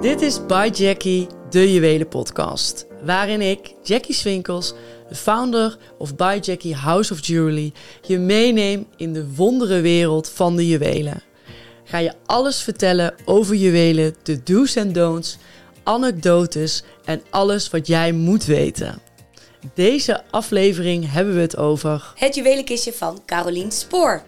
Dit is By Jackie, de Juwelen podcast. Waarin ik, Jackie Swinkels, de founder of By Jackie House of Jewelry, je meeneem in de wondere wereld van de juwelen. Ga je alles vertellen over juwelen, de do's en don'ts, anekdotes en alles wat jij moet weten. Deze aflevering hebben we het over Het juwelenkistje van Carolien Spoor.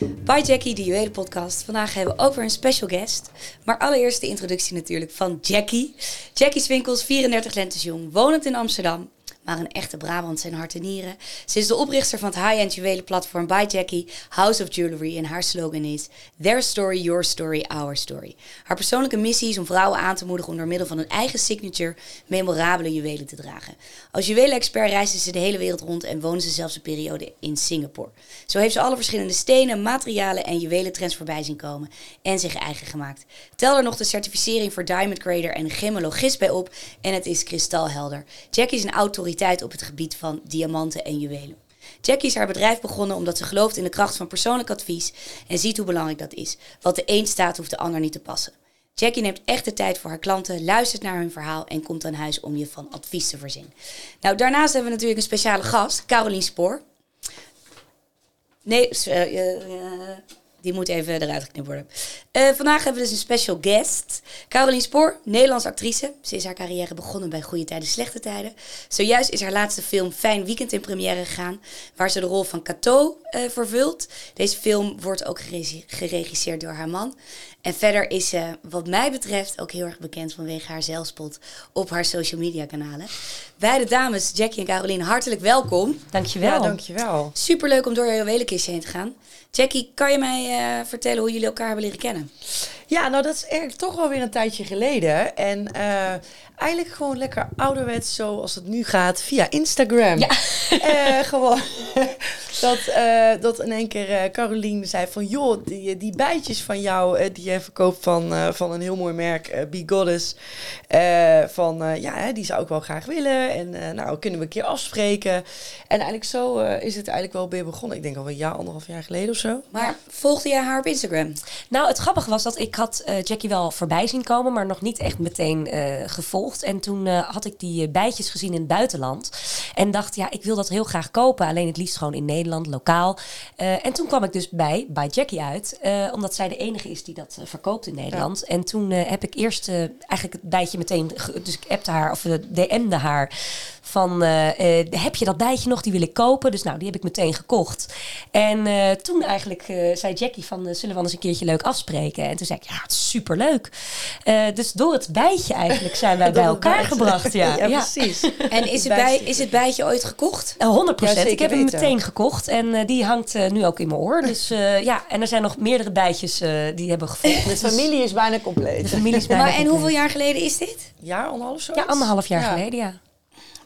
By Jackie, de juwelenpodcast. Vandaag hebben we ook weer een special guest. Maar allereerst de introductie natuurlijk van Jackie. Jackie Swinkels, 34 lentes jong, wonend in Amsterdam. Maar een echte Brabant zijn hart en nieren. Ze is de oprichter van het high-end juwelenplatform By Jackie, House of Jewelry. En haar slogan is Their story, your story, our story. Haar persoonlijke missie is om vrouwen aan te moedigen om door middel van hun eigen signature memorabele juwelen te dragen. Als juwelenexpert reisde ze de hele wereld rond en woonde ze zelfs een periode in Singapore. Zo heeft ze alle verschillende stenen, materialen en juwelentrends voorbij zien komen en zich eigen gemaakt. Tel er nog de certificering voor Diamond Grader en Gemologist bij op en het is kristalhelder. Jackie is een autoriteit op het gebied van diamanten en juwelen. Jackie is haar bedrijf begonnen omdat ze gelooft in de kracht van persoonlijk advies en ziet hoe belangrijk dat is. Wat de een staat, hoeft de ander niet te passen. Jackie neemt echt de tijd voor haar klanten, luistert naar hun verhaal en komt aan huis om je van advies te voorzien. Nou, daarnaast hebben we natuurlijk een speciale gast, Carolien Spoor. Nee, uh, die moet even eruit geknipt worden. Uh, vandaag hebben we dus een special guest. Carolien Spoor, Nederlandse actrice. Ze is haar carrière begonnen bij Goede Tijden, Slechte Tijden. Zojuist is haar laatste film Fijn Weekend in première gegaan. Waar ze de rol van Cato uh, vervult. Deze film wordt ook geregisseerd door haar man. En verder is ze, wat mij betreft, ook heel erg bekend vanwege haar zelfspot op haar social media kanalen. Beide dames, Jackie en Caroline, hartelijk welkom. Dankjewel. Ja, dankjewel. Superleuk om door jouw juwelenkistje heen te gaan. Jackie, kan je mij uh, vertellen hoe jullie elkaar hebben leren kennen? Ja, nou dat is eigenlijk toch wel weer een tijdje geleden. En uh, eigenlijk gewoon lekker ouderwets zoals het nu gaat via Instagram. Ja. Uh, gewoon dat, uh, dat in één keer Caroline zei van... joh, die, die bijtjes van jou die je verkoopt van, van een heel mooi merk, Be Goddess... van ja, die zou ik wel graag willen. En nou, kunnen we een keer afspreken. En eigenlijk zo is het eigenlijk wel weer begonnen. Ik denk al een jaar, anderhalf jaar geleden of zo. Maar volgde jij haar op Instagram? Nou, het grappige was dat ik had uh, Jackie wel voorbij zien komen, maar nog niet echt meteen uh, gevolgd. En toen uh, had ik die bijtjes gezien in het buitenland. En dacht, ja, ik wil dat heel graag kopen. Alleen het liefst gewoon in Nederland, lokaal. en toen kwam ik dus bij, bij Jackie uit. omdat zij de enige is die dat verkoopt in Nederland. Ja. En toen heb ik eerst eigenlijk het bijtje meteen... Dus ik appte haar, of DM'de haar van uh, uh, heb je dat bijtje nog, die wil ik kopen. Dus nou, die heb ik meteen gekocht. En uh, toen eigenlijk zei Jackie van, zullen we eens een keertje leuk afspreken? En toen zei ik, ja, het is superleuk. dus door het bijtje eigenlijk zijn wij bij elkaar gebracht. Ja, ja, ja, precies. En is het, bij, is het bijtje ooit gekocht? 100 procent. ik heb hem meteen gekocht. En die hangt nu ook in mijn oor. Dus ja, en er zijn nog meerdere bijtjes die hebben gevolgd. De familie is bijna compleet. De familie is bijna maar en hoeveel jaar geleden is dit? Jaar, anderhalf zo? Ja, anderhalf jaar geleden, ja.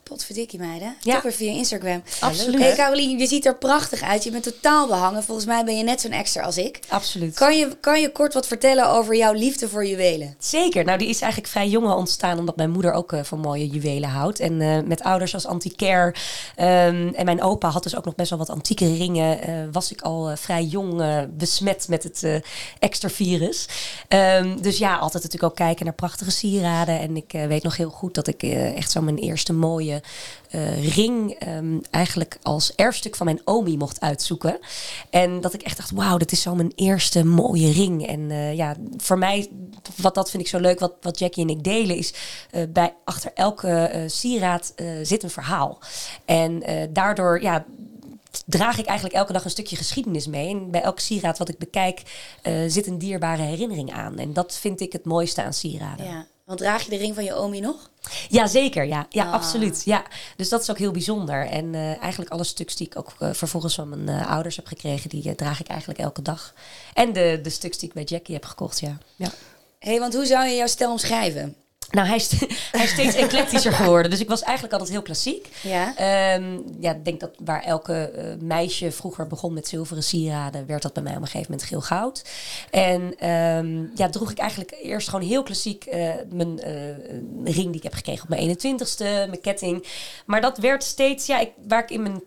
Potverdikkie meiden. Ja. Top weer via Instagram. Absoluut. Hey Caroline, je ziet er prachtig uit. Je bent totaal behangen. Volgens mij ben je net zo'n extra als ik. Absoluut. Kan je, kan je kort wat vertellen over jouw liefde voor juwelen? Zeker. Nou, die is eigenlijk vrij jong ontstaan omdat mijn moeder ook uh, van mooie juwelen houdt. En uh, met ouders als antiquair um, en mijn opa had dus ook nog best wel wat antieke ringen. Uh, was ik al vrij jong besmet met het extra virus. Um, dus ja, altijd natuurlijk ook kijken naar prachtige sieraden. En ik weet nog heel goed dat ik echt zo mijn eerste mooie uh, ring um, eigenlijk als erfstuk van mijn omi mocht uitzoeken. En dat ik echt dacht, wauw, dit is zo mijn eerste mooie ring. En uh, ja, voor mij, wat dat vind ik zo leuk, wat, wat Jackie en ik delen, is uh, bij achter elke sieraad zit een verhaal. En daardoor, ja, draag ik eigenlijk elke dag een stukje geschiedenis mee. En bij elk sieraad wat ik bekijk, zit een dierbare herinnering aan. En dat vind ik het mooiste aan sieraden. Ja. Want draag je de ring van je omi nog? Ja, zeker. Ja, ja ah. absoluut. Ja. Dus dat is ook heel bijzonder. En uh, eigenlijk alle stuks die ik ook uh, vervolgens van mijn uh, ouders heb gekregen, die draag ik eigenlijk elke dag. En de, de stuks die ik bij Jackie heb gekocht, ja. ja. hey, want hoe zou je jouw stijl omschrijven? Nou, hij is, hij is steeds eclectischer geworden. Dus ik was eigenlijk altijd heel klassiek. Ja. Ehm, ja, ik denk dat waar elke eh, meisje vroeger begon met zilveren sieraden, werd dat bij mij op een gegeven moment geel goud. En ehm, ja, droeg ik eigenlijk eerst gewoon heel klassiek eh, mijn eh, ring die ik heb gekregen op mijn 21ste, mijn ketting. Maar dat werd steeds, ja, ik, waar ik in mijn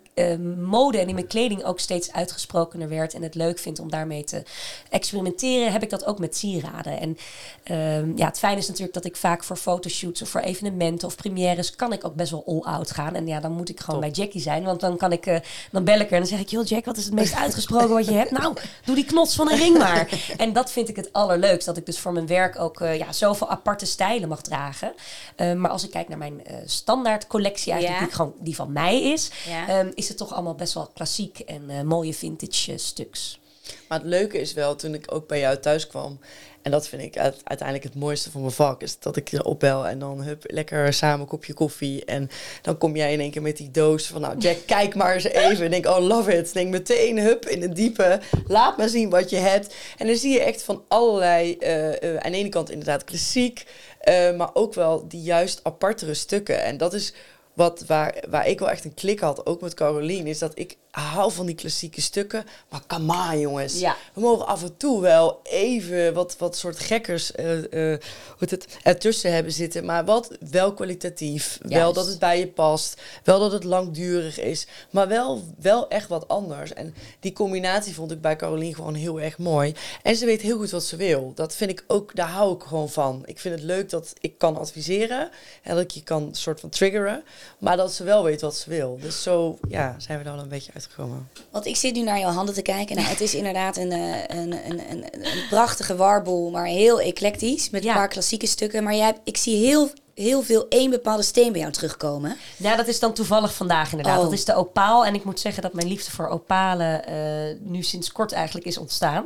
mode en in mijn kleding ook steeds uitgesprokener werd en het leuk vind om daarmee te experimenteren, heb ik dat ook met sieraden. En ehm, ja, het fijne is natuurlijk dat ik vaak voor fotoshoots of voor evenementen of premières kan ik ook best wel all-out gaan. En ja, dan moet ik gewoon bij Jackie zijn, want dan kan ik, eh, dan bel ik er en dan zeg ik, joh Jack, wat is het meest uitgesproken wat je hebt? Nou, doe die knots van een ring maar. En dat vind ik het allerleukst, dat ik dus voor mijn werk ook uh, ja, zoveel aparte stijlen mag dragen. Uh, maar als ik kijk naar mijn standaard collectie eigenlijk, Ja. die, gewoon, die van mij is, Ja. ehm, is het toch allemaal best wel klassiek en mooie vintage stuks. Maar het leuke is wel, toen ik ook bij jou thuis kwam... en dat vind ik uit- uiteindelijk het mooiste van mijn vak... is dat ik je opbel en dan hup, lekker samen een kopje koffie... en dan kom jij in één keer met die doos van... nou Jack, kijk maar eens even. En denk, oh, love it. Denk meteen, hup, in het diepe. Laat maar zien wat je hebt. En dan zie je echt van allerlei... eh, eh, aan de ene kant inderdaad klassiek... eh, maar ook wel die juist apartere stukken. En dat is wat, waar, waar ik wel echt een klik had, ook met Caroline... is dat ik hou van die klassieke stukken... maar come on, jongens Ja. we mogen af en toe wel even wat, wat soort gekkers hoe heet het, ertussen hebben zitten. Maar wat wel kwalitatief. Wel dat het bij je past. Wel dat het langdurig is. Maar wel, wel echt wat anders. En die combinatie vond ik bij Caroline gewoon heel erg mooi. En ze weet heel goed wat ze wil. Dat vind ik ook, daar hou ik gewoon van. Ik vind het leuk dat ik kan adviseren. En dat ik je kan soort van triggeren. Maar dat ze wel weet wat ze wil. Dus zo ja, zijn we al een beetje uitgekomen. Want ik zit nu naar jouw handen te kijken. Nou, het is inderdaad een, eh, een, een, een, een prachtige warboel, maar heel eclectisch. Met een paar klassieke stukken. Maar jij, ik zie heel, heel veel één bepaalde steen bij jou terugkomen. Nou, dat is dan toevallig vandaag inderdaad. Oh. Dat is de opaal. En ik moet zeggen dat mijn liefde voor opalen eh, nu sinds kort eigenlijk is ontstaan.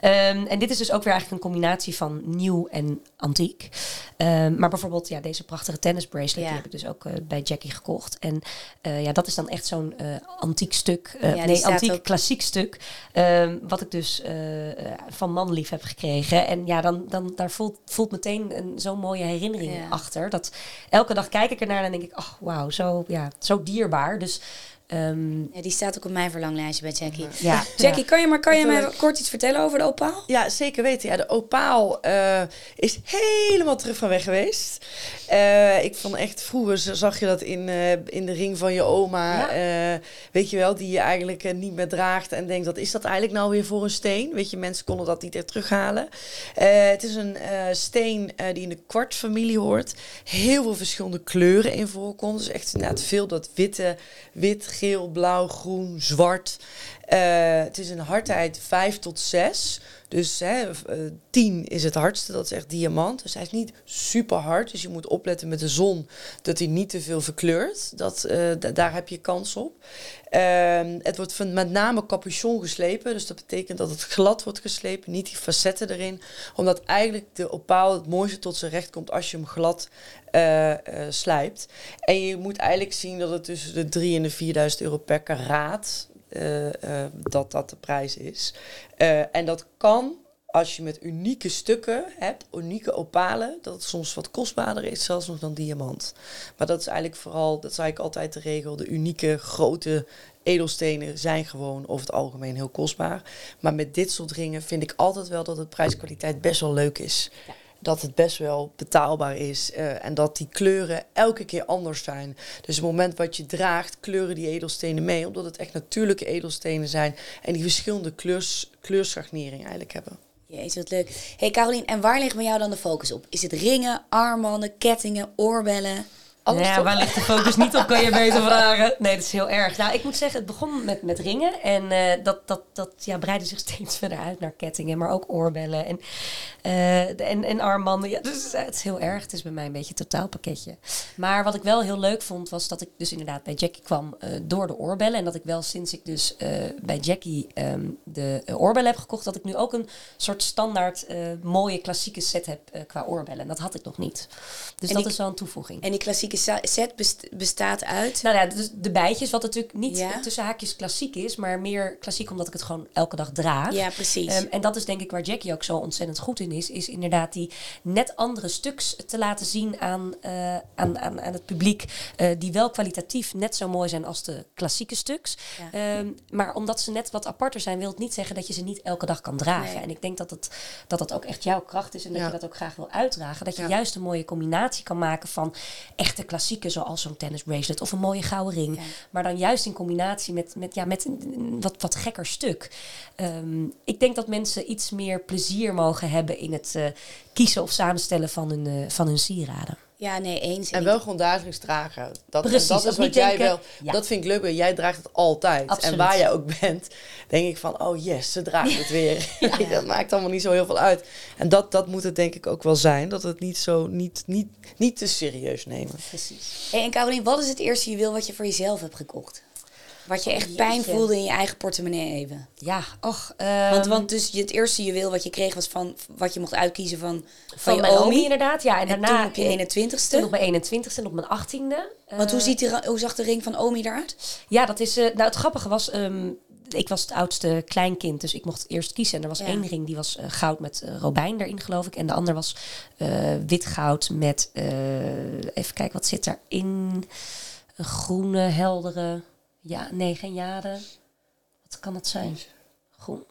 Ehm, en dit is dus ook weer eigenlijk een combinatie van nieuw en antiek. Ehm, maar bijvoorbeeld ja, deze prachtige tennis bracelet, Ja. die heb ik dus ook eh, bij Jackie gekocht. En eh, ja, dat is dan echt zo'n antiek stuk. Ja, nee, antiek ook- klassiek stuk. ehm, wat ik dus van manlief heb gekregen. En ja, dan, dan daar voelt, voelt meteen een, zo'n mooie herinnering Ja. achter. Dat elke dag kijk ik ernaar en denk ik, oh wauw, zo, ja, zo dierbaar. Dus ehm, Ja, die staat ook op mijn verlanglijstje bij Jackie. ja, Jackie, kan je, maar kan je mij kort iets vertellen over de opaal? Ja, zeker weten. Ja, de opaal eh, is helemaal terug van weg geweest. Eh, ik vond echt, vroeger zag je dat in, eh, in de ring van je oma. eh, weet je wel, die je eigenlijk niet meer draagt. En denkt, wat is dat eigenlijk nou weer voor een steen? Weet je, mensen konden dat niet echt terughalen. Eh, het is een eh, steen eh, die in de kwartfamilie hoort. Heel veel verschillende kleuren in voorkomt. Dus echt inderdaad veel dat witte, wit, geel, blauw, groen, zwart. Eh, het is een hardheid 5 tot 6. Dus hè, v- eh, 10 is het hardste, dat is echt diamant. Dus hij is niet super hard. Dus je moet opletten met de zon dat hij niet te veel verkleurt. Dat, eh, da- daar heb je kans op. Ehm, het wordt met name capuchon geslepen. Dus dat betekent dat het glad wordt geslepen, niet die facetten erin. Omdat eigenlijk de opaal het mooiste tot zijn recht komt als je hem glad eh, eh, slijpt. En je moet eigenlijk zien dat het tussen de 3 en de 4000 euro per karaat eh, dat dat de prijs is. En dat kan als je met unieke stukken hebt, unieke opalen, dat het soms wat kostbaarder is, zelfs nog dan diamant. Maar dat is eigenlijk vooral, dat zei ik altijd de regel, de unieke grote edelstenen zijn gewoon over het algemeen heel kostbaar. Maar met dit soort ringen vind ik altijd wel dat het prijskwaliteit best wel leuk is. Dat het best wel betaalbaar is eh, en dat die kleuren elke keer anders zijn. Dus op het moment wat je draagt, kleuren die edelstenen mee, omdat het echt natuurlijke edelstenen zijn en die verschillende kleurs, kleurscharnering eigenlijk hebben. Jezus, wat leuk. hey Carolien, en waar ligt bij jou dan de focus op? Is het ringen, armbanden, kettingen, oorbellen? Alles ja, waar ligt de focus niet op, kan je beter vragen. Nee, dat is heel erg. Nou, ik moet zeggen, het begon met, met ringen. En eh, dat, dat, dat ja, breidde zich steeds verder uit naar kettingen, maar ook oorbellen en, de- en, en armbanden. Ja, dus het is heel erg. Het is bij mij een beetje een totaalpakketje. Maar wat ik wel heel leuk vond, was dat ik dus inderdaad bij Jackie kwam eh, door de oorbellen. En dat ik wel sinds ik dus bij Jackie ehm, de oorbellen heb gekocht, dat ik nu ook een soort standaard mooie klassieke set heb qua oorbellen. En dat had ik nog niet. Dus En dat die- is wel een toevoeging. En die klassieke klassieke set best- bestaat uit. Nou ja, dus de bijtjes, wat natuurlijk niet Ja. tussen haakjes klassiek is, maar meer klassiek omdat ik het gewoon elke dag draag. Ja, precies. Ehm, en dat is denk ik waar Jackie ook zo ontzettend goed in is, is inderdaad die net andere stuks te laten zien aan, eh, aan, aan, aan het publiek, eh, die wel kwalitatief net zo mooi zijn als de klassieke stuks. Ja. Ehm, maar omdat ze net wat aparter zijn, wil het niet zeggen dat je ze niet elke dag kan dragen. Nee. En ik denk dat het, dat dat ook echt jouw kracht is en dat Ja. je dat ook graag wil uitdragen. Dat je Ja. juist een mooie combinatie kan maken van echte klassieken, zoals zo'n tennis bracelet of een mooie gouden ring. Ja. Maar dan juist in combinatie met, met, ja, met een, een wat, wat gekker stuk. Ehm, ik denk dat mensen iets meer plezier mogen hebben in het eh, kiezen of samenstellen van hun, eh, van hun sieraden. Ja, nee, eens. En ik- wel gewoon dagelijks dragen. Dat, en Precies, dat is wat jij denken- wel. Ja. Dat vind ik leuk. want Jij draagt het altijd. Absoluut. En waar jij ook bent, denk ik van, oh yes, ze draagt het weer. dat maakt allemaal niet zo heel veel uit. En dat, dat moet het denk ik ook wel zijn. Dat het niet zo niet, niet, niet te serieus nemen. Precies. Hey, en Carolien, wat is het eerste juweel wat je voor jezelf hebt gekocht? Wat je echt pijn voelde in je eigen portemonnee even. Ja, och. Want, ehm, want dus het eerste juweel wat je kreeg was van wat je mocht uitkiezen van, van, van mijn omi. inderdaad. Ja, en, En daarna toen op je eh, 21ste. Toen op mijn 21ste en op mijn 18e. Want hoe, Eh, ziet die, hoe zag de ring van omi eruit? Ja, dat is. eh, nou, het grappige was. ehm, ik was het oudste kleinkind, dus ik mocht eerst kiezen. En er was Ja. één ring die was eh, goud met robijn erin, geloof ik. En de ander was wit goud met. even kijken, wat zit daarin? Een groene, heldere. Ja, nee, geen jade. Wat kan het zijn? Groen.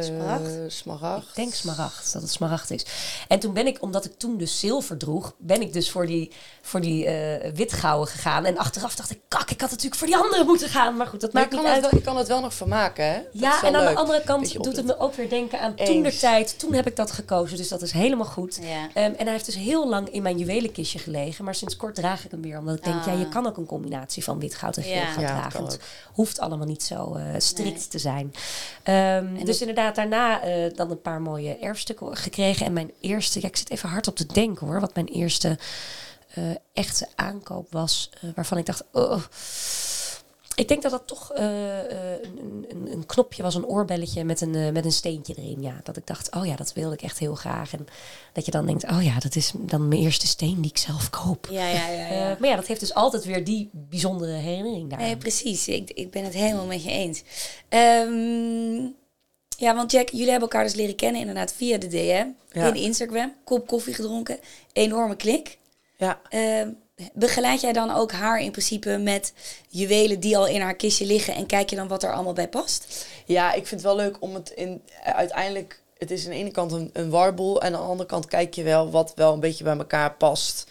Smaragd? Eh, smaragd. Ik denk smaragd, dat het smaragd is. En toen ben ik, omdat ik toen dus zilver droeg, ben ik dus voor die, voor die eh witgouden gegaan. En achteraf dacht ik, kak, ik had natuurlijk voor die andere moeten gaan. Maar goed, dat Maar maakt kan, niet het uit. wel, je kan het wel nog vermaken, hè? Dat Ja, en aan leuk. de andere kant doet het me ook weer denken aan toen de tijd. Toen heb ik dat gekozen, dus dat is helemaal goed. Ja. Ehm, en hij heeft dus heel lang in mijn juwelenkistje gelegen. Maar sinds kort draag ik hem weer. Omdat ik denk, ja, je Ah. kan ook een combinatie van wit goud en geel Ja. dat dragen. Het hoeft allemaal niet zo eh, strikt Nee. te zijn. Ehm, dus dat- inderdaad, daarna eh, dan een paar mooie erfstukken gekregen. En mijn eerste, ja, ik zit even hard op te denken hoor. Wat mijn eerste eh, echte aankoop was. eh, waarvan ik dacht, oh. Ik denk dat dat toch een, een, een knopje was, een oorbelletje met een, met een steentje erin. Ja, dat ik dacht, oh ja, dat wilde ik echt heel graag. En dat je dan denkt, oh ja, dat is dan mijn eerste steen die ik zelf koop. Ja, ja, ja. ja. Maar ja, dat heeft dus altijd weer die bijzondere herinnering daar. Nee, precies. Ik, ik ben het helemaal met je eens. Ehm, ja, want Jack, jullie hebben elkaar dus leren kennen inderdaad via de DM. Ja. In Instagram. Kop koffie gedronken. Enorme klik. Ja, Ehm, begeleid jij dan ook haar in principe met juwelen die al in haar kistje liggen en kijk je dan wat er allemaal bij past? Ja, ik vind het wel leuk om het in uiteindelijk. Het is aan de ene kant een, een warboel en aan de andere kant kijk je wel wat wel een beetje bij elkaar past.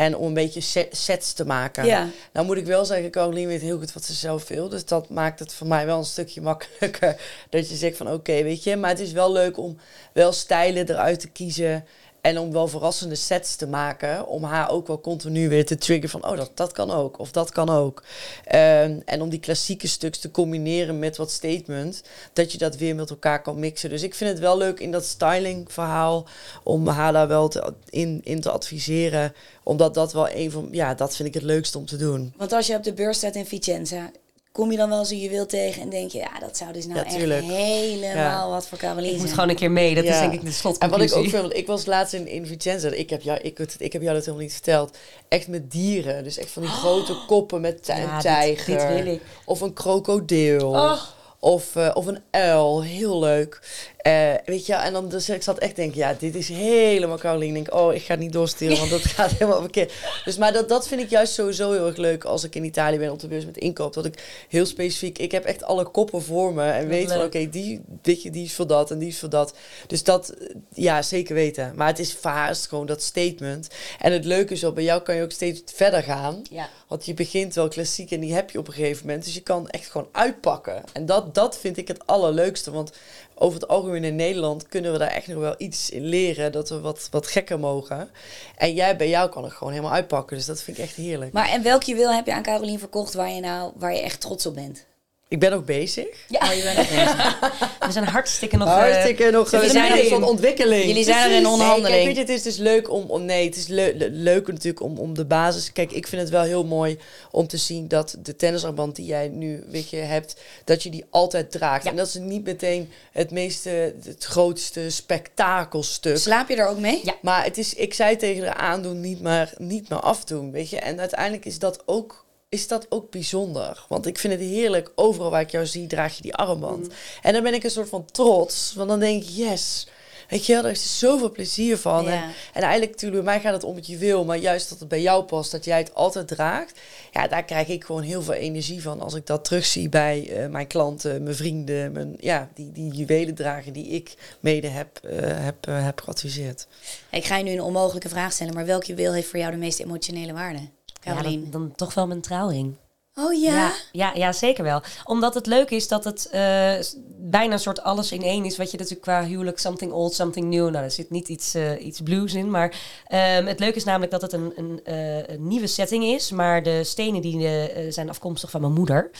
En om een beetje se- sets te maken. Ja. Nou moet ik wel zeggen, Caroline weet heel goed wat ze zelf wil. Dus dat maakt het voor mij wel een stukje makkelijker. Dat je zegt van oké, weet je. Maar het is wel leuk om wel stijlen eruit te kiezen. En om wel verrassende sets te maken. Om haar ook wel continu weer te triggeren van... oh, dat, dat kan ook. Of dat kan ook. Ehm, en om die klassieke stuks te combineren met wat statement. Dat je dat weer met elkaar kan mixen. Dus ik vind het wel leuk in dat styling verhaal... om haar daar wel in, in te adviseren. Omdat dat wel een van... Ja, dat vind ik het leukste om te doen. Want als je op de beurs staat in Vicenza, kom je dan wel eens een juweel tegen en denk je, ja, dat zou dus nou Ja, echt tuurlijk. helemaal wat voor Caroline ik moet zijn. gewoon een keer mee. Dat is denk ik de En slotconclusie. wat ik ook vind, want ik was laatst in, in Vicenza. Ik heb, jou, ik, ik heb jou dat helemaal niet verteld. Echt met dieren. Dus echt van die grote koppen met een tijger. dit wil ik. Of een krokodil. Oh. Of, eh, of een uil. Heel leuk. Eh, weet je, en dan dus ik zat echt denken, ja, dit is helemaal Caroline. Ik denk, oh, ik ga niet doorsturen, want dat gaat helemaal verkeerd. Dus, maar dat, dat vind ik juist sowieso heel erg leuk als ik in Italië ben op de beurs met inkoop. Dat ik heel specifiek, ik heb echt alle koppen voor me en weet van, oké, die, je, die is voor dat en die is voor dat. Dus dat, ja, zeker weten. Maar het is vaast gewoon dat statement. En het leuke is wel, bij jou kan je ook steeds verder gaan. Ja. Want je begint wel klassiek en die heb je op een gegeven moment. Dus je kan echt gewoon uitpakken. En dat, dat vind ik het allerleukste. Want over het algemeen in Nederland kunnen we daar echt nog wel iets in leren. Dat we wat, wat gekker mogen. En jij bij jou kan het gewoon helemaal uitpakken. Dus dat vind ik echt heerlijk. Maar en welk juweel heb je aan Caroline verkocht waar je nou waar je echt trots op bent? Ik ben ook bezig. Ja. Oh, je bent nog bezig. We zijn hartstikke nog... eh, Hartstikke nog jullie een zijn erin. ontwikkeling. Jullie zijn er in onderhandeling. Nee, kijk, weet je, het is dus leuk om, om nee, het is le- le- leuk natuurlijk om, om de basis. Kijk, ik vind het wel heel mooi om te zien dat de tennisarmband die jij nu weet je, hebt, dat je die altijd draagt. Ja. En dat is niet meteen het meeste, het grootste spektakelstuk. Slaap je er ook mee? Ja. Maar het is, ik zei tegen haar aandoen, niet maar, niet maar afdoen, weet je. En uiteindelijk is dat ook, is dat ook bijzonder. Want ik vind het heerlijk, overal waar ik jou zie, draag je die armband. Mm. En dan ben ik een soort van trots, want dan denk ik, yes. Weet je er is zoveel plezier van. En eigenlijk, natuurlijk, bij mij gaat het om wat je wil, maar juist dat het bij jou past, dat jij het altijd draagt. Ja, daar krijg ik gewoon heel veel energie van als ik dat terugzie bij eh, mijn klanten, mijn vrienden, mijn, ja, die, die juwelen dragen die ik mede heb, eh, heb, eh, heb geadviseerd. Ik ga je nu een onmogelijke vraag stellen, maar welk juweel heeft voor jou de meest emotionele waarde? Ja, dan, dan toch wel mijn trouwring. oh ja? Ja, ja, ja, zeker wel. Omdat het leuk is dat het eh, bijna een soort alles in één is. Wat je natuurlijk qua huwelijk something old, something new. Nou, er zit niet iets, eh, iets blues in. Maar ehm, het leuke is namelijk dat het een, een, eh, een nieuwe setting is. Maar de stenen die zijn afkomstig van mijn moeder.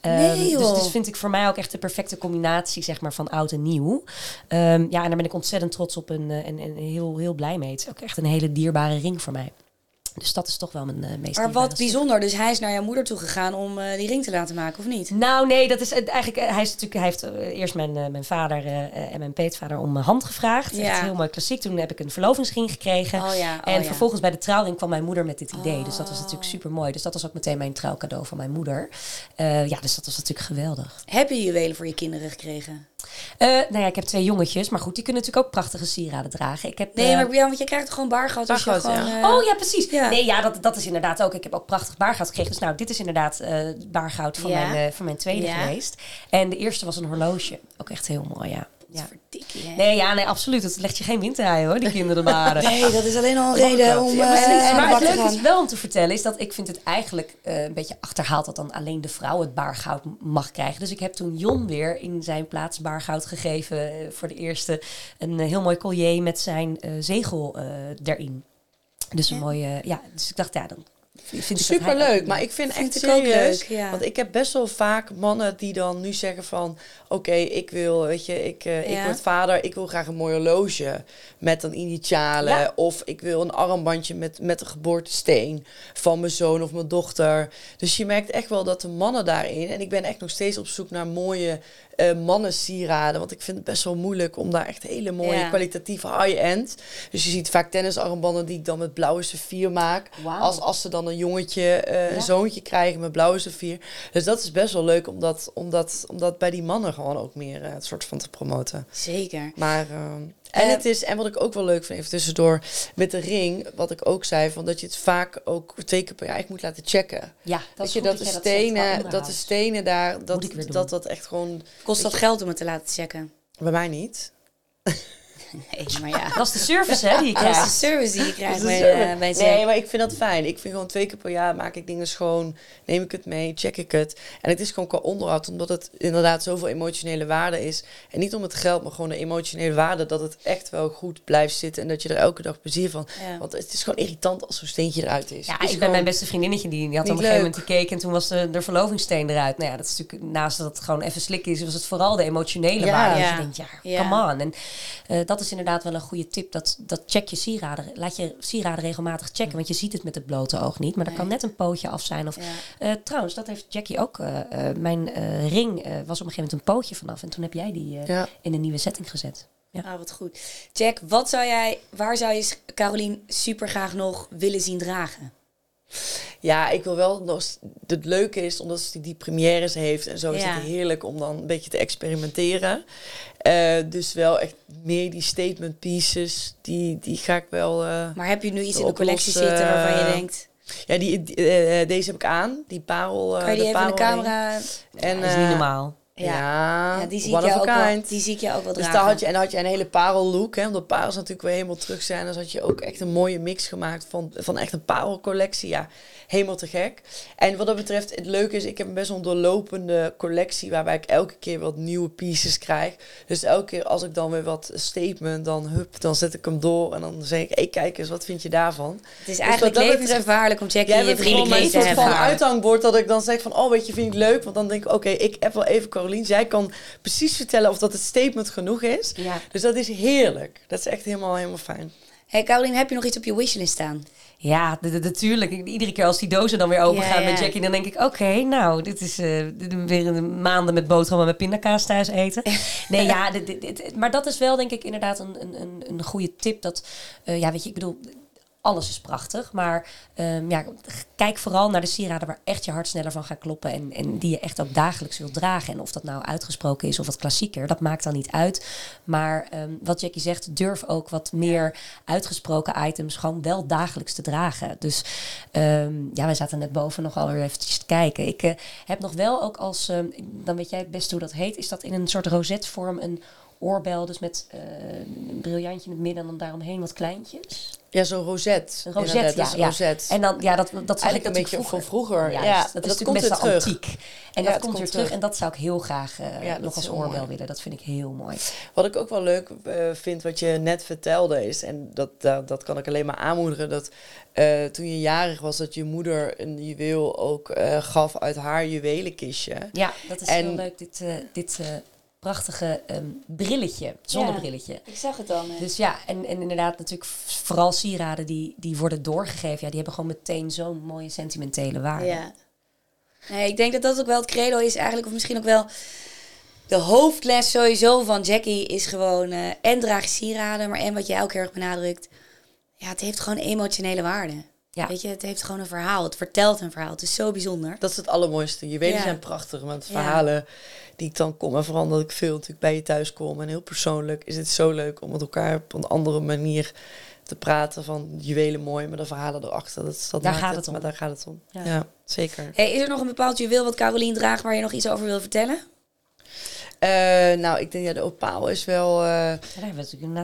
Ehm, Nee, dus joh. dit vind ik voor mij ook echt de perfecte combinatie zeg maar, van oud en nieuw. Ehm, ja, en daar ben ik ontzettend trots op en, en, en heel, heel blij mee. Het is ook echt een hele dierbare ring voor mij. Dus dat is toch wel mijn eh, meest Maar wat bijzonder, dus hij is naar jouw moeder toe gegaan om eh, die ring te laten maken, of niet? Nou, nee, dat is eigenlijk. eh, Hij, is natuurlijk, hij heeft eerst mijn, mijn vader en mijn peetvader om mijn hand gevraagd. Ja. Echt heel mooi klassiek. Toen heb ik een verlovingsring gekregen. Oh ja, oh en ja. vervolgens bij de trouwring kwam mijn moeder met dit idee. Dus dat was Oh. natuurlijk super mooi. Dus dat was ook meteen mijn trouwcadeau van mijn moeder. Ja, dus dat was natuurlijk geweldig. Heb je juwelen voor je kinderen gekregen? Eh, nou ja, ik heb twee jongetjes, maar goed, die kunnen natuurlijk ook prachtige sieraden dragen. Ik heb, Nee, eh, maar ja, want je krijgt toch gewoon baargoud als je Baargoud, gewoon... ja. eh, Oh ja, precies. Ja. Nee, ja, dat, dat is inderdaad ook. Ik heb ook prachtig baargoud gekregen. Dus nou, dit is inderdaad eh baargoud van, Ja. mijn, eh, van mijn tweede Ja. geweest. En de eerste was een horloge. Ook echt heel mooi, ja. Ja. Verdikkie? Nee, ja, nee, absoluut. Het legt je geen windrij hoor, die kinderen baren. Nee, dat is alleen al een reden om Ja, eh, aan maar het leuke gaan. is wel om te vertellen, is dat ik vind het eigenlijk eh, een beetje achterhaald dat dan alleen de vrouw het baargoud mag krijgen. Dus ik heb toen Jon weer in zijn plaats baargoud gegeven eh, voor de eerste. Een heel mooi collier met zijn zegel erin. Dus een mooie, ja, dus ik dacht, ja, dan Super leuk, maar ik vind, Vind echt ik ook serieus, leuk, ja. want ik heb best wel vaak mannen die dan nu zeggen van, oké, ik wil, weet je, ik, eh, Ja. ik word vader, ik wil graag een mooi horloge met dan initialen, Ja. of ik wil een armbandje met met de geboortesteen van mijn zoon of mijn dochter. Dus je merkt echt wel dat de mannen daarin, en ik ben echt nog steeds op zoek naar mooie eh mannen sieraden, want ik vind het best wel moeilijk om daar echt hele mooie Ja. kwalitatieve high-end. Dus je ziet vaak tennisarmbanden die ik dan met blauwe saffier maak, als als ze dan een jongetje, eh, Ja. een zoontje krijgen met blauwe saffier. Dus dat is best wel leuk om dat, om dat, om dat bij die mannen gewoon ook meer eh, het soort van te promoten. Zeker. Maar, ehm, en, het is, en wat ik ook wel leuk vind, even tussendoor, met de ring, wat ik ook zei, van dat je het vaak ook twee keer per jaar moet laten checken. Ja, dat is je, dat de stenen, dat de stenen daar, dat, dat dat echt gewoon, Kost dat geld om het te laten checken? bij mij niet. Nee, maar ja. Dat is de service hè, die je Dat is de service die je krijgt bij, eh, bij nee, maar ik vind dat fijn. Ik vind gewoon twee keer per jaar maak ik dingen schoon, neem ik het mee, check ik het. En het is gewoon qua onderhoud, omdat het inderdaad zoveel emotionele waarde is. En niet om het geld, maar gewoon de emotionele waarde, dat het echt wel goed blijft zitten en dat je er elke dag plezier van. Ja. Want het is gewoon irritant als zo'n steentje eruit is. Ja, is ik ben mijn beste vriendinnetje, die, die had op een gegeven moment gekeken en toen was de, de verlovingssteen eruit. Nou ja, dat is natuurlijk, naast dat het gewoon even slikken is, was het vooral de emotionele Ja. waarde. Dus Ja. je denkt, ja, Ja. come on. En eh, dat is inderdaad wel een goede tip, dat, dat check je sieraden. Laat je sieraden regelmatig checken, want je ziet het met het blote oog niet. Maar er Nee. kan net een pootje af zijn. Of, Ja. eh, trouwens, dat heeft Jackie ook. eh, eh, mijn ring was op een gegeven moment een pootje vanaf. En toen heb jij die Ja. in een nieuwe setting gezet. Ja. Ah, wat goed. Jack, wat zou jij, waar zou je Carolien super graag nog willen zien dragen? Ja, ik wil wel nog. Het leuke is, omdat ze die premières heeft en zo, is Ja. het heerlijk om dan een beetje te experimenteren. Eh, dus wel echt meer die statement pieces, die, die ga ik wel. eh, Maar heb je nu iets De in de collectie zitten waarvan je denkt... ja, die, die, eh, deze heb ik aan, die parel. eh, Kan je die even in de camera... En, dat is niet normaal. Ja, Ja, die zie, ik jou ook wel, die zie ik jou ook wel Dus dragen. daar had je, en dan had je een hele parellook, hè, omdat parels natuurlijk weer helemaal terug zijn. Dus had je ook echt een mooie mix gemaakt van, van echt een parelcollectie. Ja, helemaal te gek. En wat dat betreft, het leuke is, ik heb een best wel een doorlopende collectie waarbij ik elke keer wat nieuwe pieces krijg. Dus elke keer als ik dan weer wat statement, dan hup, dan zet ik hem door en dan zeg ik, hey, kijk eens, wat vind je daarvan? Het is eigenlijk wat dat levensgevaarlijk om Jackie Jij in je bent gewoon mijn vriendenkring te soort van hebben. uithangbord dat ik dan zeg van, oh weet je, vind ik leuk. Want dan denk ik, oké, ik heb wel even Carolien. Zij kan precies vertellen of dat het statement genoeg is. Ja. Dus dat is heerlijk. Dat is echt helemaal, helemaal fijn. Hey Caroline, heb je nog iets op je wishlist staan? Ja, natuurlijk. Ik- Iedere keer als die dozen dan weer open gaan ja. met Jackie, dan denk ik: oké, nou, dit is eh, is weer een maanden met boterhammen met pindakaas thuis eten. Nee, ja, dit, dit- dit- maar dat is wel denk ik inderdaad een, een, een, een goede tip. Dat, eh, ja, weet je, ik bedoel, alles is prachtig, maar ehm, ja, kijk vooral naar de sieraden waar echt je hart sneller van gaat kloppen en, en die je echt ook dagelijks wilt dragen. En of dat nou uitgesproken is of wat klassieker, dat maakt dan niet uit. Maar ehm, wat Jackie zegt, durf ook wat meer uitgesproken items gewoon wel dagelijks te dragen. Dus ehm, ja, wij zaten net boven nog alweer eventjes te kijken. Ik eh, heb nog wel ook als, dan weet jij het best hoe dat heet, is dat in een soort rozetvorm een oorbel, dus met eh, een briljantje in het midden en dan daaromheen wat kleintjes. Ja, zo'n rozet. Een Inderdaad, ja. is ja. En dan, ja, dat, dat Eigenlijk ik een beetje natuurlijk van vroeger. Ja, dat is dat natuurlijk komt best weer wel terug. antiek. En Ja, dat komt weer terug. En dat zou ik heel graag eh, nog is als oorbel willen. Dat vind ik heel mooi. Wat ik ook wel leuk eh, vind, wat je net vertelde, is, en dat, dat, dat kan ik alleen maar aanmoedigen, dat eh, toen je jarig was, dat je moeder een juweel ook gaf uit haar juwelenkistje. Ja, dat is En- heel leuk. Dit, dit prachtige ehm, brilletje, zonnebrilletje. Ik zag het dan. Dus ja, en, en inderdaad natuurlijk vooral sieraden die, die worden doorgegeven. Ja, die hebben gewoon meteen zo'n mooie sentimentele waarde. Ja. Nee, ik denk dat dat ook wel het credo is eigenlijk. Of misschien ook wel de hoofdles sowieso van Jackie is gewoon... eh, en draag sieraden, maar en wat jij ook heel erg benadrukt. Ja, het heeft gewoon emotionele waarde. Ja. Weet je, het heeft gewoon een verhaal. Het vertelt een verhaal. Het is zo bijzonder. Dat is het allermooiste. Juwelen Ja. zijn prachtig, Ja. verhalen die ik dan kom, en vooral dat ik veel natuurlijk bij je thuis kom en heel persoonlijk, is het zo leuk om met elkaar op een andere manier te praten van juwelen mooi, maar de verhalen erachter. Dat, is- dat Daar gaat het om. Maar daar gaat het om. Ja. Ja, zeker. Hey, is er nog een bepaald juweel wat Carolien draagt waar je nog iets over wil vertellen? Eh, nou, ik denk ja, de opaal is wel. eh,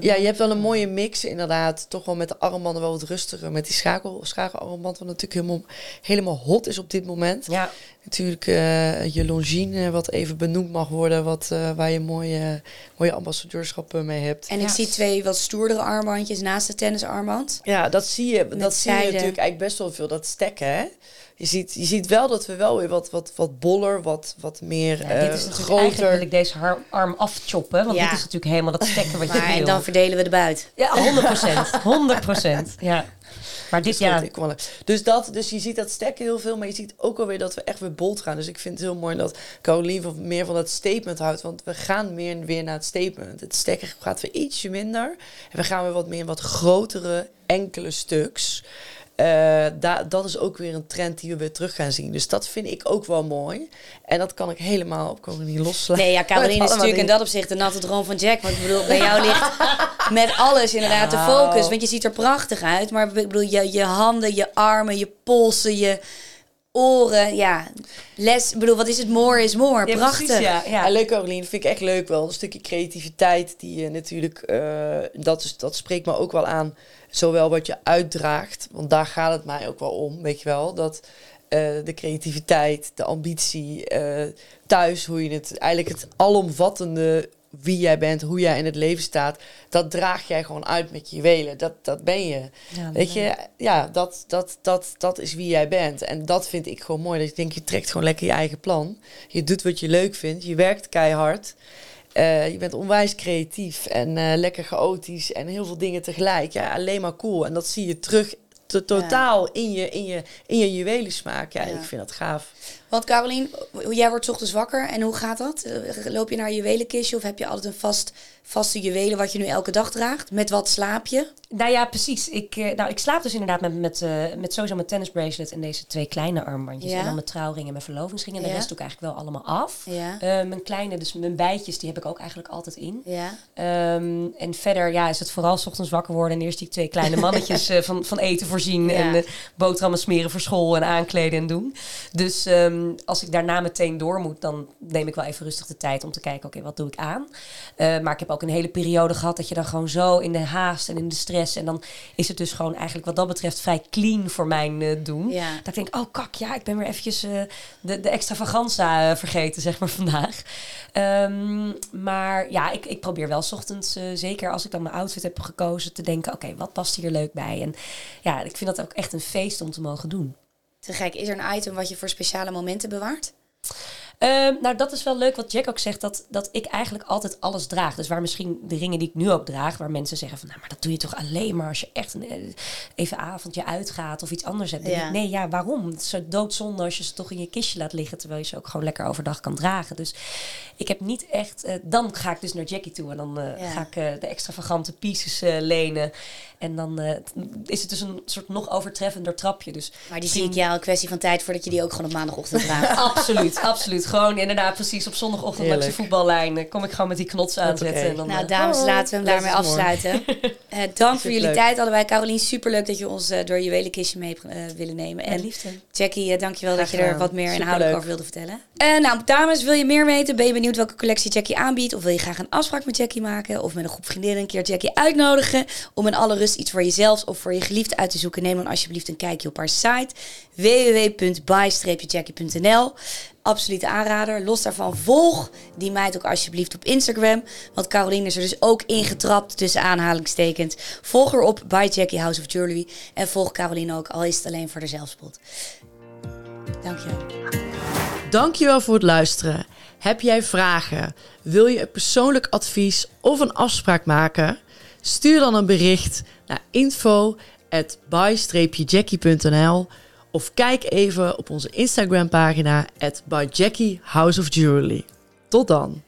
Ja, je hebt wel een mooie mix inderdaad. Toch wel met de armbanden wel wat rustiger. Met die schakel, schakelarmband, wat natuurlijk helemaal, helemaal hot is op dit moment. Ja, Natuurlijk eh, je Longines, wat even benoemd mag worden. Wat, eh, waar je mooie, mooie ambassadeurschappen mee hebt. En ik Ja. zie twee wat stoerdere armbandjes naast de tennisarmband. Ja, dat zie je. Dat zie je natuurlijk eigenlijk best wel veel. Dat stekken, hè? Je ziet, je ziet wel dat we wel weer wat, wat, wat boller, wat, wat meer ja eh, dit is natuurlijk eigenlijk wil groter. ik deze har- arm afchoppen. Want Ja. dit is natuurlijk helemaal dat stekken wat je Maar en wil. dan verdelen we de buit. Ja, 100 procent. 100 procent. Ja. Maar dit, Ja. ja, Dus, dat, dus je ziet dat stekken heel veel, maar je ziet ook alweer dat we echt weer bold gaan. Dus ik vind het heel mooi dat Caroline van- meer van dat statement houdt. Want we gaan meer weer naar het statement. Het stekken gaat weer ietsje minder. En we gaan weer wat meer in wat grotere enkele stuks. Eh, da- dat is ook weer een trend die we weer terug gaan zien. Dus dat vind ik ook wel mooi. En dat kan ik helemaal op Caroline loslaten. Nee, ja, Caroline is natuurlijk in dat opzicht de natte droom van Jack. Maar ik bedoel, bij jou ligt met alles inderdaad de Nou. focus. Want je ziet er prachtig uit. Maar ik bedoel, je, je handen, je armen, je polsen, je oren. Ja, les. Ik bedoel, wat is het? More is more. Ja, Prachtig. precies, ja, ja. Ja, leuk Caroline, vind ik echt leuk wel. Een stukje creativiteit die je natuurlijk, eh, dat, is, dat spreekt me ook wel aan. Zowel wat je uitdraagt, want daar gaat het mij ook wel om, weet je wel. Dat eh, de creativiteit, de ambitie, eh, thuis, hoe je het, eigenlijk het alomvattende wie jij bent, hoe jij in het leven staat, dat draag jij gewoon uit met je juwelen. Dat, dat ben je. Ja, Weet je, ja, dat, dat, dat, dat is wie jij bent. En dat vind ik gewoon mooi. Dat ik denk, je trekt gewoon lekker je eigen plan. Je doet wat je leuk vindt. Je werkt keihard. Eh, je bent onwijs creatief en eh, lekker chaotisch en heel veel dingen tegelijk. Ja, alleen maar cool. En dat zie je terug to- totaal in, je, in, je, in je juwelensmaak. Ja, Ja. ik vind dat gaaf. Want Caroline, jij wordt ochtends wakker. En hoe gaat dat? Eh, Loop je naar een juwelenkistje of heb je altijd een vast, vaste juwelen wat je nu elke dag draagt? Met wat slaap je? Nou ja, precies. Ik, eh, nou, ik slaap dus inderdaad met, met, eh, met sowieso mijn tennisbracelet en deze twee kleine armbandjes. Ja. En dan mijn trouwring en mijn verlovingsring. En de Ja. rest doe ik eigenlijk wel allemaal af. Ja. Mijn kleine, dus mijn bijtjes, die heb ik ook eigenlijk altijd in. Ja. Ehm, en verder ja, is het vooral 's ochtends wakker worden en eerst die twee kleine mannetjes van, van eten voorzien. En boterhammen smeren voor school en aankleden en doen. Dus ehm, als ik daarna meteen door moet, dan neem ik wel even rustig de tijd om te kijken, oké, wat doe ik aan? Eh, maar ik heb ook een hele periode gehad dat je dan gewoon zo in de haast en in de stress. En dan is het dus gewoon eigenlijk wat dat betreft vrij clean voor mijn eh, doen. Ja. Dat ik denk, oh kak, ja, ik ben weer eventjes eh, de, de extravaganza vergeten, zeg maar, vandaag. Ehm, maar ja, ik, ik probeer wel 's ochtends, zeker als ik dan mijn outfit heb gekozen, te denken, oké, wat past hier leuk bij? En ja, ik vind dat ook echt een feest om te mogen doen. Te gek. Is er een item wat je voor speciale momenten bewaart? Ehm, nou, dat is wel leuk wat Jack ook zegt, dat, dat ik eigenlijk altijd alles draag. Dus waar misschien de ringen die ik nu ook draag, waar mensen zeggen van, nou, maar dat doe je toch alleen maar als je echt een, eh, even avondje uitgaat of iets anders hebt. Ja. ik, Nee, ja, waarom? Het is zo doodzonde als je ze toch in je kistje laat liggen, terwijl je ze ook gewoon lekker overdag kan dragen. Dus ik heb niet echt, eh, dan ga ik dus naar Jackie toe en dan eh, Ja. ga ik eh, de extravagante pieces lenen. En dan eh, is het dus een soort nog overtreffender trapje. Dus Maar die zie ik jou een kwestie van tijd voordat je die ook gewoon op maandagochtend draagt. Absoluut, absoluut. Gewoon inderdaad precies op zondagochtend langs de voetballijn. Kom ik gewoon met die knots aanzetten. En dan, Nou, eh, dames, oh, laten we hem daarmee afsluiten. Eh, dank voor jullie tijd allebei. Carolien, superleuk dat je ons eh, door je juwelenkistje mee hebt willen nemen. Met En liefde. Jackie, dankjewel dat je er wat meer inhoudelijk over wilde vertellen. Eh, nou, dames, wil je meer weten? Ben je benieuwd welke collectie Jackie aanbiedt? Of wil je graag een afspraak met Jackie maken? Of met een groep vriendinnen een keer Jackie uitnodigen? Om in alle rust iets voor jezelf of voor je geliefde uit te zoeken? Neem dan alsjeblieft een kijkje op haar site www.by-jackie.nl Absolute aanrader. Los daarvan volg die meid ook alsjeblieft op Instagram. Want Caroline is er dus ook ingetrapt tussen aanhalingstekens. Volg haar op by Jackie House of Jewelry. En volg Caroline ook, al is het alleen voor de zelfspot. Dankjewel. Dankjewel voor het luisteren. Heb jij vragen? Wil je een persoonlijk advies of een afspraak maken? Stuur dan een bericht naar info of kijk even op onze Instagram pagina at Jackie House of Jewelry. Tot dan!